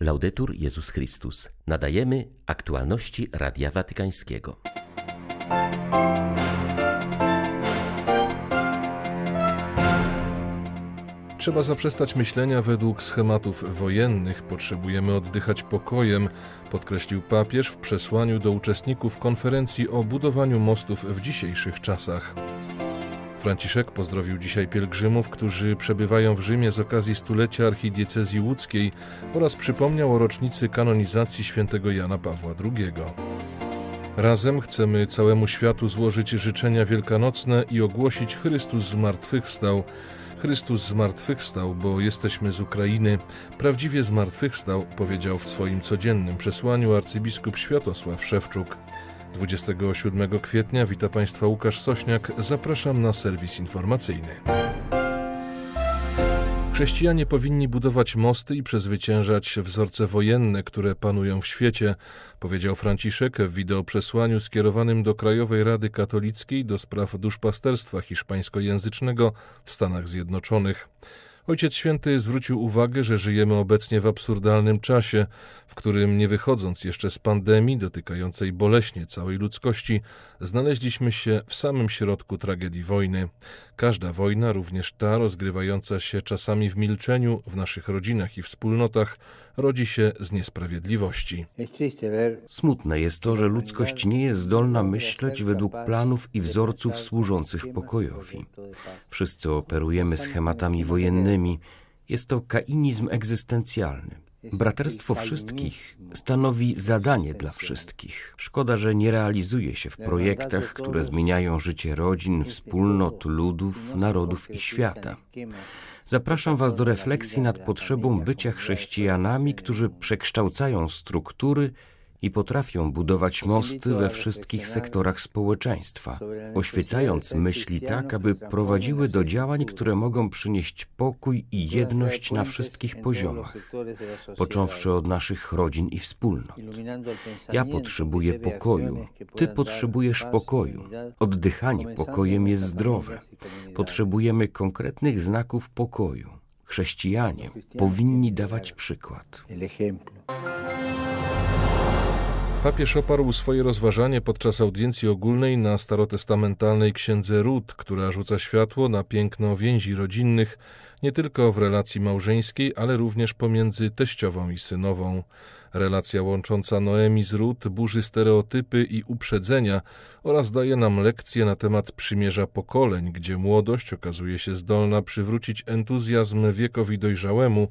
Laudetur Jezus Chrystus. Nadajemy aktualności Radia Watykańskiego. Trzeba zaprzestać myślenia według schematów wojennych. Potrzebujemy oddychać pokojem, podkreślił papież w przesłaniu do uczestników konferencji o budowaniu mostów w dzisiejszych czasach. Franciszek pozdrowił dzisiaj pielgrzymów, którzy przebywają w Rzymie z okazji stulecia archidiecezji łódzkiej oraz przypomniał o rocznicy kanonizacji świętego Jana Pawła II. Razem chcemy całemu światu złożyć życzenia wielkanocne i ogłosić Chrystus zmartwychwstał. Chrystus zmartwychwstał, bo jesteśmy z Ukrainy. Prawdziwie zmartwychwstał, powiedział w swoim codziennym przesłaniu arcybiskup Światosław Szewczuk. 27 kwietnia wita Państwa Łukasz Sośniak. Zapraszam na serwis informacyjny. Chrześcijanie powinni budować mosty i przezwyciężać wzorce wojenne, które panują w świecie, powiedział Franciszek w wideoprzesłaniu skierowanym do Krajowej Rady Katolickiej do spraw duszpasterstwa hiszpańskojęzycznego w Stanach Zjednoczonych. Ojciec Święty zwrócił uwagę, że żyjemy obecnie w absurdalnym czasie, w którym nie wychodząc jeszcze z pandemii dotykającej boleśnie całej ludzkości, znaleźliśmy się w samym środku tragedii wojny. Każda wojna, również ta rozgrywająca się czasami w milczeniu w naszych rodzinach i wspólnotach, rodzi się z niesprawiedliwości. Smutne jest to, że ludzkość nie jest zdolna myśleć według planów i wzorców służących pokojowi. Wszyscy operujemy schematami wojennymi. Jest to kainizm egzystencjalny. Braterstwo wszystkich stanowi zadanie dla wszystkich. Szkoda, że nie realizuje się w projektach, które zmieniają życie rodzin, wspólnot, ludów, narodów i świata. Zapraszam Was do refleksji nad potrzebą bycia chrześcijanami, którzy przekształcają struktury i potrafią budować mosty we wszystkich sektorach społeczeństwa, oświecając myśli tak, aby prowadziły do działań, które mogą przynieść pokój i jedność na wszystkich poziomach, począwszy od naszych rodzin i wspólnot. Ja potrzebuję pokoju, Ty potrzebujesz pokoju. Oddychanie pokojem jest zdrowe. Potrzebujemy konkretnych znaków pokoju. Chrześcijanie powinni dawać przykład. Papież oparł swoje rozważanie podczas audiencji ogólnej na starotestamentalnej księdze Rut, która rzuca światło na piękno więzi rodzinnych, nie tylko w relacji małżeńskiej, ale również pomiędzy teściową i synową. Relacja łącząca Noemi z Rut burzy stereotypy i uprzedzenia oraz daje nam lekcje na temat przymierza pokoleń, gdzie młodość okazuje się zdolna przywrócić entuzjazm wiekowi dojrzałemu,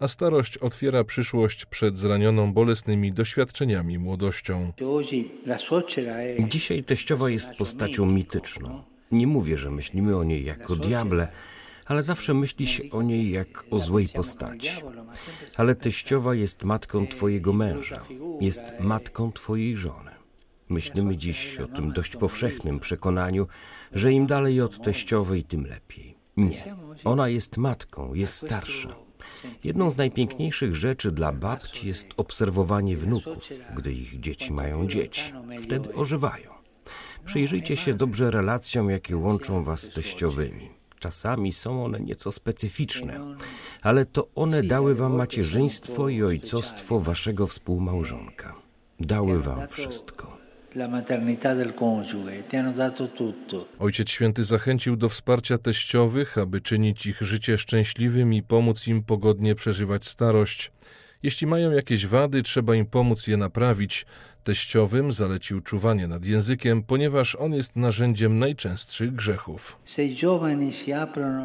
a starość otwiera przyszłość przed zranioną bolesnymi doświadczeniami młodością. Dzisiaj teściowa jest postacią mityczną. Nie mówię, że myślimy o niej jako diable, ale zawsze myśli się o niej jak o złej postaci. Ale teściowa jest matką twojego męża, jest matką twojej żony. Myślimy dziś o tym dość powszechnym przekonaniu, że im dalej od teściowej, tym lepiej. Nie, ona jest matką, jest starsza. Jedną z najpiękniejszych rzeczy dla babci jest obserwowanie wnuków, gdy ich dzieci mają dzieci. Wtedy ożywają. Przyjrzyjcie się dobrze relacjom, jakie łączą was z teściowymi. Czasami są one nieco specyficzne, ale to one dały wam macierzyństwo i ojcostwo waszego współmałżonka. Dały wam wszystko. Ojciec Święty zachęcił do wsparcia teściowych, aby czynić ich życie szczęśliwym i pomóc im pogodnie przeżywać starość. Jeśli mają jakieś wady, trzeba im pomóc je naprawić. Teściowym zalecił czuwanie nad językiem, ponieważ on jest narzędziem najczęstszych grzechów.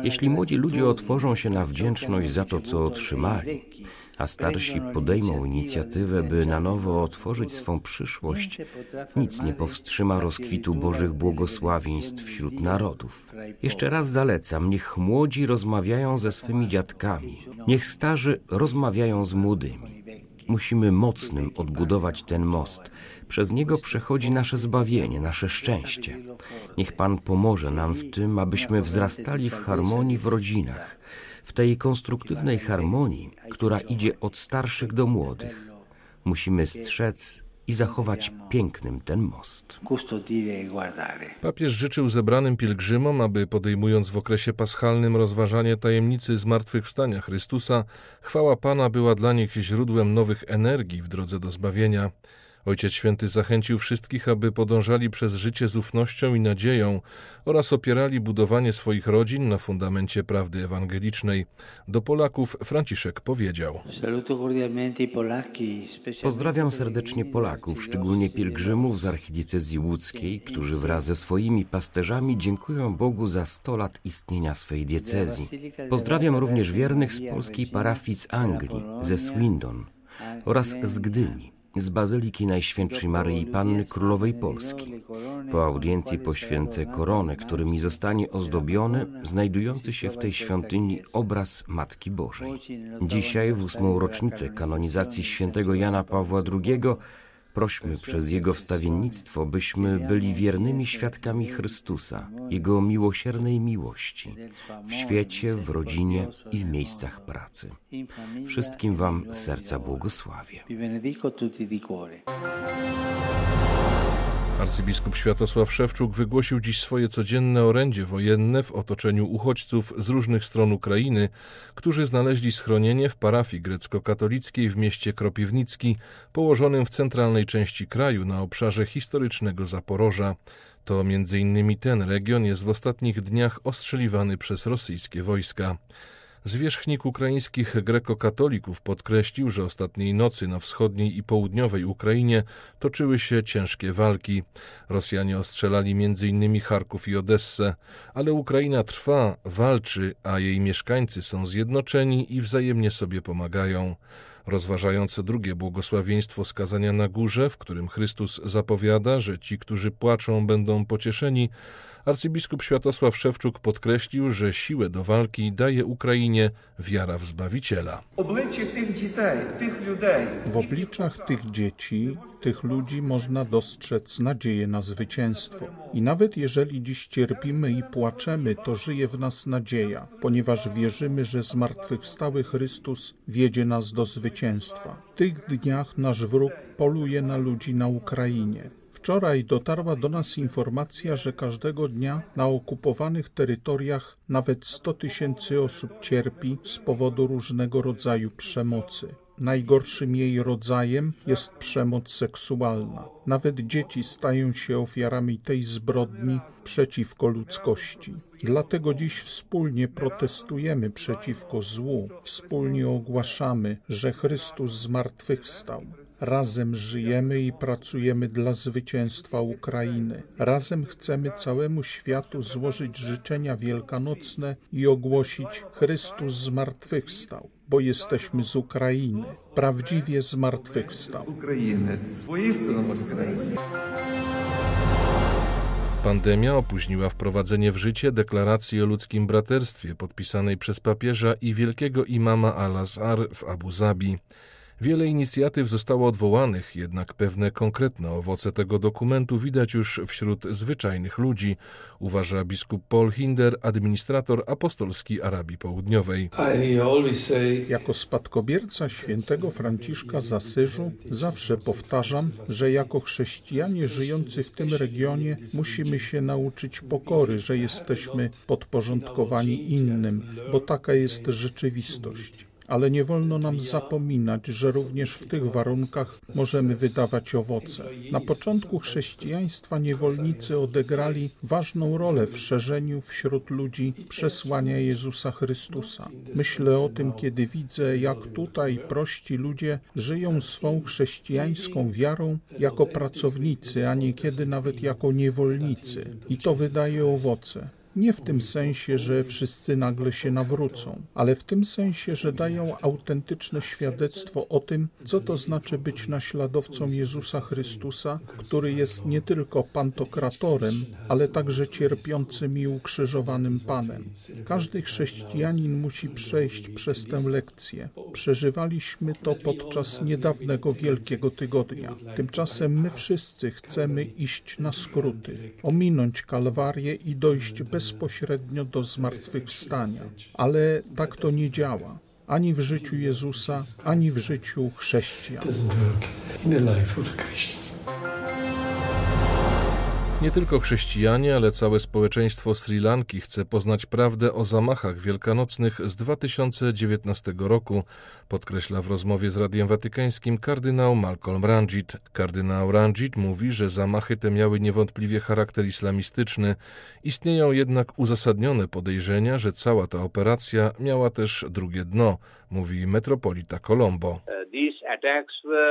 Jeśli młodzi ludzie otworzą się na wdzięczność za to, co otrzymali, a starsi podejmą inicjatywę, by na nowo otworzyć swą przyszłość, nic nie powstrzyma rozkwitu Bożych błogosławieństw wśród narodów. Jeszcze raz zalecam, niech młodzi rozmawiają ze swymi dziadkami, niech starzy rozmawiają z młodymi. Musimy mocnym odbudować ten most. Przez niego przechodzi nasze zbawienie, nasze szczęście. Niech Pan pomoże nam w tym, abyśmy wzrastali w harmonii w rodzinach, w tej konstruktywnej harmonii, która idzie od starszych do młodych. Musimy strzec i zachować pięknym ten most. Papież życzył zebranym pielgrzymom, aby podejmując w okresie paschalnym rozważanie tajemnicy zmartwychwstania Chrystusa, chwała Pana była dla nich źródłem nowych energii w drodze do zbawienia. Ojciec Święty zachęcił wszystkich, aby podążali przez życie z ufnością i nadzieją oraz opierali budowanie swoich rodzin na fundamencie prawdy ewangelicznej. Do Polaków Franciszek powiedział: Pozdrawiam serdecznie Polaków, szczególnie pielgrzymów z archidiecezji łódzkiej, którzy wraz ze swoimi pasterzami dziękują Bogu za 100 lat istnienia swej diecezji. Pozdrawiam również wiernych z polskiej parafii z Anglii, ze Swindon oraz z Gdyni z Bazyliki Najświętszej Maryi Panny Królowej Polski. Po audiencji poświęcę koronę, którymi zostanie ozdobiony znajdujący się w tej świątyni obraz Matki Bożej. Dzisiaj, w ósmą rocznicę kanonizacji świętego Jana Pawła II, Prośmy przez Jego wstawiennictwo, byśmy byli wiernymi świadkami Chrystusa, Jego miłosiernej miłości, w świecie, w rodzinie i w miejscach pracy. Wszystkim Wam serca błogosławię. Arcybiskup Światosław Szewczuk wygłosił dziś swoje codzienne orędzie wojenne w otoczeniu uchodźców z różnych stron Ukrainy, którzy znaleźli schronienie w parafii grecko-katolickiej w mieście Kropiwnicki, położonym w centralnej części kraju na obszarze historycznego Zaporoża. To między innymi ten region jest w ostatnich dniach ostrzeliwany przez rosyjskie wojska. Zwierzchnik ukraińskich grekokatolików podkreślił, że ostatniej nocy na wschodniej i południowej Ukrainie toczyły się ciężkie walki. Rosjanie ostrzelali m.in. Charków i Odessę, ale Ukraina trwa, walczy, a jej mieszkańcy są zjednoczeni i wzajemnie sobie pomagają rozważając drugie błogosławieństwo skazania na górze, w którym Chrystus zapowiada, że ci, którzy płaczą, będą pocieszeni, arcybiskup Światosław Szewczuk podkreślił, że siłę do walki daje Ukrainie wiara w Zbawiciela. W obliczach tych dzieci, tych ludzi można dostrzec nadzieję na zwycięstwo. I nawet jeżeli dziś cierpimy i płaczemy, to żyje w nas nadzieja, ponieważ wierzymy, że zmartwychwstały Chrystus wiedzie nas do zwycięstwa. W tych dniach nasz wróg poluje na ludzi na Ukrainie. Wczoraj dotarła do nas informacja, że każdego dnia na okupowanych terytoriach nawet 100 tysięcy osób cierpi z powodu różnego rodzaju przemocy. Najgorszym jej rodzajem jest przemoc seksualna. Nawet dzieci stają się ofiarami tej zbrodni przeciwko ludzkości. Dlatego dziś wspólnie protestujemy przeciwko złu, wspólnie ogłaszamy, że Chrystus zmartwychwstał. Razem żyjemy i pracujemy dla zwycięstwa Ukrainy. Razem chcemy całemu światu złożyć życzenia wielkanocne i ogłosić Chrystus zmartwychwstał, bo jesteśmy z Ukrainy. Prawdziwie zmartwychwstał. Pandemia opóźniła wprowadzenie w życie deklaracji o ludzkim braterstwie podpisanej przez papieża i wielkiego imama Al-Azhar w Abu Zabi. Wiele inicjatyw zostało odwołanych, jednak pewne konkretne owoce tego dokumentu widać już wśród zwyczajnych ludzi, uważa biskup Paul Hinder, administrator apostolski Arabii Południowej. Jako spadkobierca świętego Franciszka z Asyżu zawsze powtarzam, że jako chrześcijanie żyjący w tym regionie musimy się nauczyć pokory, że jesteśmy podporządkowani innym, bo taka jest rzeczywistość ale nie wolno nam zapominać, że również w tych warunkach możemy wydawać owoce. Na początku chrześcijaństwa niewolnicy odegrali ważną rolę w szerzeniu wśród ludzi przesłania Jezusa Chrystusa. Myślę o tym, kiedy widzę, jak tutaj prości ludzie żyją swą chrześcijańską wiarą jako pracownicy, a niekiedy nawet jako niewolnicy. I to wydaje owoce. Nie w tym sensie, że wszyscy nagle się nawrócą, ale w tym sensie, że dają autentyczne świadectwo o tym, co to znaczy być naśladowcą Jezusa Chrystusa, który jest nie tylko pantokratorem, ale także cierpiącym i ukrzyżowanym Panem. Każdy chrześcijanin musi przejść przez tę lekcję. Przeżywaliśmy to podczas niedawnego Wielkiego Tygodnia. Tymczasem my wszyscy chcemy iść na skróty, ominąć Kalwarię i dojść bez bezpośrednio do zmartwychwstania. Ale tak to nie działa. ani w życiu Jezusa, ani w życiu chrześcijan. Nie tylko chrześcijanie, ale całe społeczeństwo Sri Lanki chce poznać prawdę o zamachach wielkanocnych z 2019 roku, podkreśla w rozmowie z Radiem Watykańskim kardynał Malcolm Ranjit. Kardynał Ranjit mówi, że zamachy te miały niewątpliwie charakter islamistyczny. Istnieją jednak uzasadnione podejrzenia, że cała ta operacja miała też drugie dno, mówi metropolita Colombo.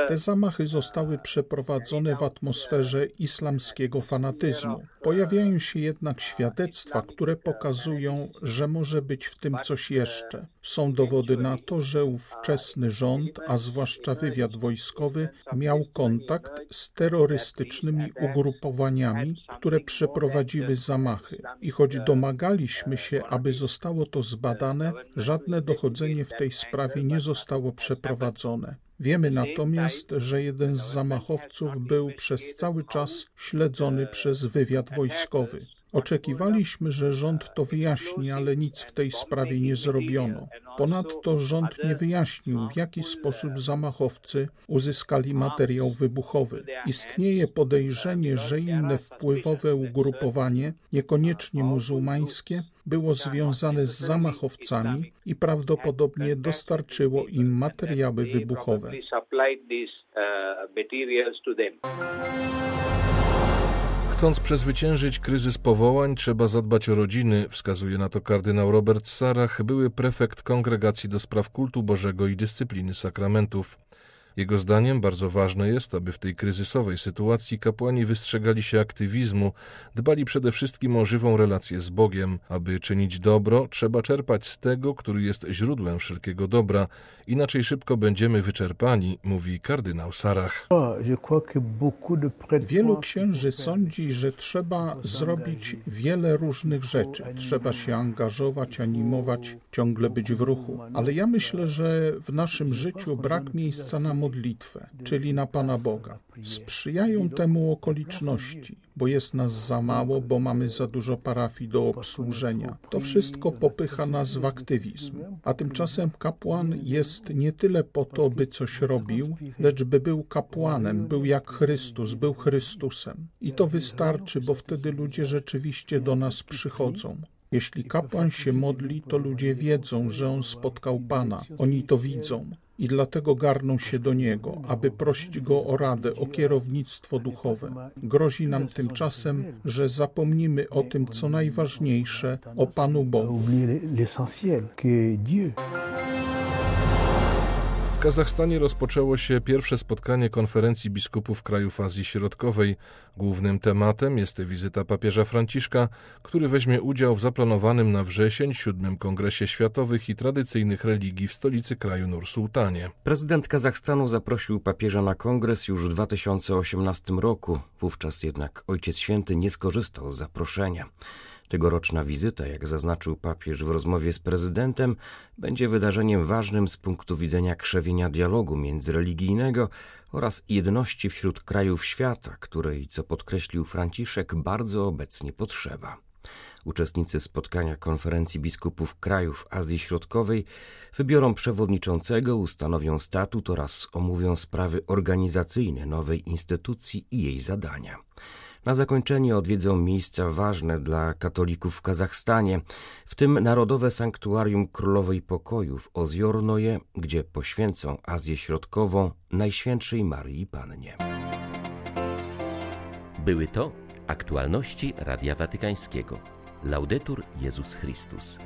Te zamachy zostały przeprowadzone w atmosferze islamskiego fanatyzmu. Pojawiają się jednak świadectwa, które pokazują, że może być w tym coś jeszcze. Są dowody na to, że ówczesny rząd, a zwłaszcza wywiad wojskowy, miał kontakt z terrorystycznymi ugrupowaniami, które przeprowadziły zamachy. I choć domagaliśmy się, aby zostało to zbadane, żadne dochodzenie w tej sprawie nie zostało przeprowadzone. Wiemy natomiast, że jeden z zamachowców był przez cały czas śledzony przez wywiad wojskowy. Oczekiwaliśmy, że rząd to wyjaśni, ale nic w tej sprawie nie zrobiono. Ponadto rząd nie wyjaśnił, w jaki sposób zamachowcy uzyskali materiał wybuchowy. Istnieje podejrzenie, że inne wpływowe ugrupowanie, niekoniecznie muzułmańskie, było związane z zamachowcami i prawdopodobnie dostarczyło im materiały wybuchowe. Chcąc przezwyciężyć kryzys powołań, trzeba zadbać o rodziny, wskazuje na to kardynał Robert Sarach, były prefekt Kongregacji do Spraw Kultu Bożego i Dyscypliny Sakramentów. Jego zdaniem bardzo ważne jest, aby w tej kryzysowej sytuacji kapłani wystrzegali się aktywizmu, dbali przede wszystkim o żywą relację z Bogiem. Aby czynić dobro, trzeba czerpać z tego, który jest źródłem wszelkiego dobra, inaczej szybko będziemy wyczerpani, mówi kardynał Sarach. Wielu księży sądzi, że trzeba zrobić wiele różnych rzeczy. Trzeba się angażować, animować, ciągle być w ruchu. Ale ja myślę, że w naszym życiu brak miejsca na modlitwę, czyli na Pana Boga. Sprzyjają temu okoliczności, bo jest nas za mało, bo mamy za dużo parafii do obsłużenia. To wszystko popycha nas w aktywizm. A tymczasem kapłan jest nie tyle po to, by coś robił, lecz by był kapłanem, był jak Chrystus, był Chrystusem. I to wystarczy, bo wtedy ludzie rzeczywiście do nas przychodzą. Jeśli kapłan się modli, to ludzie wiedzą, że on spotkał Pana. Oni to widzą i dlatego garną się do Niego, aby prosić Go o radę, o kierownictwo duchowe. Grozi nam tymczasem, że zapomnimy o tym, co najważniejsze, o Panu Bogu. W Kazachstanie rozpoczęło się pierwsze spotkanie konferencji biskupów krajów Azji Środkowej. Głównym tematem jest wizyta papieża Franciszka, który weźmie udział w zaplanowanym na wrzesień siódmym Kongresie Światowych i Tradycyjnych Religii w stolicy kraju Nur-Sultanie. Prezydent Kazachstanu zaprosił papieża na kongres już w 2018 roku. Wówczas jednak Ojciec Święty nie skorzystał z zaproszenia. Tegoroczna wizyta, jak zaznaczył papież w rozmowie z prezydentem, będzie wydarzeniem ważnym z punktu widzenia krzewienia dialogu międzyreligijnego oraz jedności wśród krajów świata, której, co podkreślił Franciszek, bardzo obecnie potrzeba. Uczestnicy spotkania konferencji biskupów krajów Azji Środkowej wybiorą przewodniczącego, ustanowią statut oraz omówią sprawy organizacyjne nowej instytucji i jej zadania. Na zakończenie odwiedzą miejsca ważne dla katolików w Kazachstanie, w tym Narodowe Sanktuarium Królowej Pokoju w Ozjornoje, gdzie poświęcą Azję Środkową Najświętszej Maryi Pannie. Były to aktualności Radia Watykańskiego. Laudetur Jezus Chrystus.